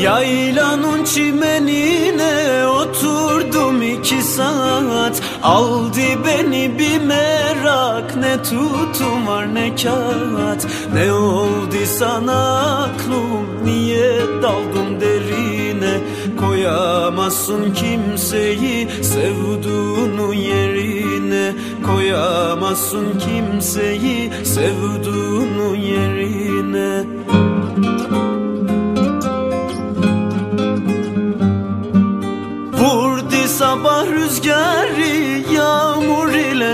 Yaylanın çimenine oturdum iki saat. Aldı beni bir merak ne tutum var ne kağıt. Ne oldu sana aklım niye daldım derine? Koyamazsın kimseyi sevduğunun yerine. Koyamazsın kimseyi sevduğunun yerine.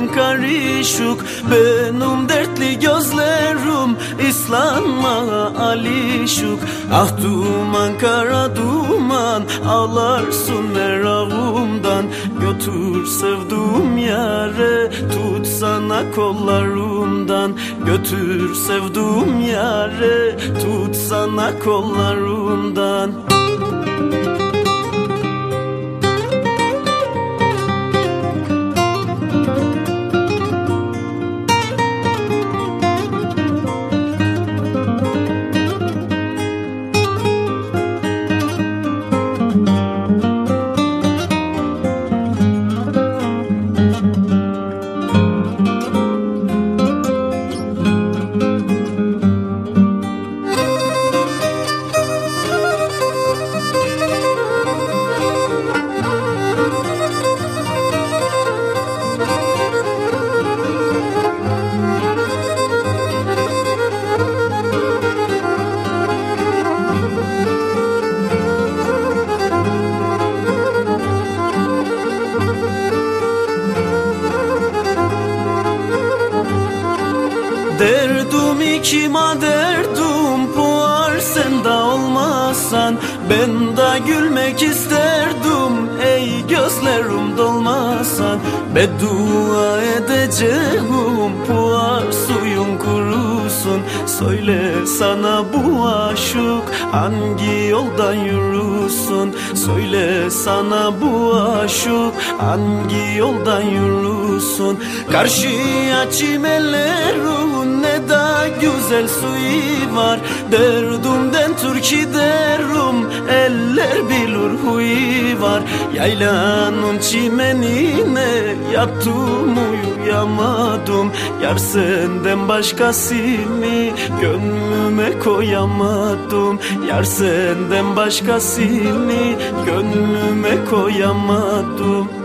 İle karışık Benim dertli gözlerim İslanma alişuk Ah duman kara duman Ağlarsın meravumdan Götür sevduğum yare Tut sana kollarımdan. Götür sevduğum yare Tut sana kollarımdan Derdim ikima derdim puar. Sen de olmazsan Ben de gülmek isterdim. Ey gözlerim dolmasan Beddua edeceğim Söyle sana bu aşık. Hangi yoldan yürüsün Söyle sana bu aşık. Hangi yoldan yürüsün Karşıya çimenlerin ne da güzel suyu var. Derdumden Türkiye derim eller bilir huyu var. Yaylanın çimenine yattım uyuyamadım Yar senden başkasını gönlüme koyamadım. Yar senden başkasını gönlüme koyamadım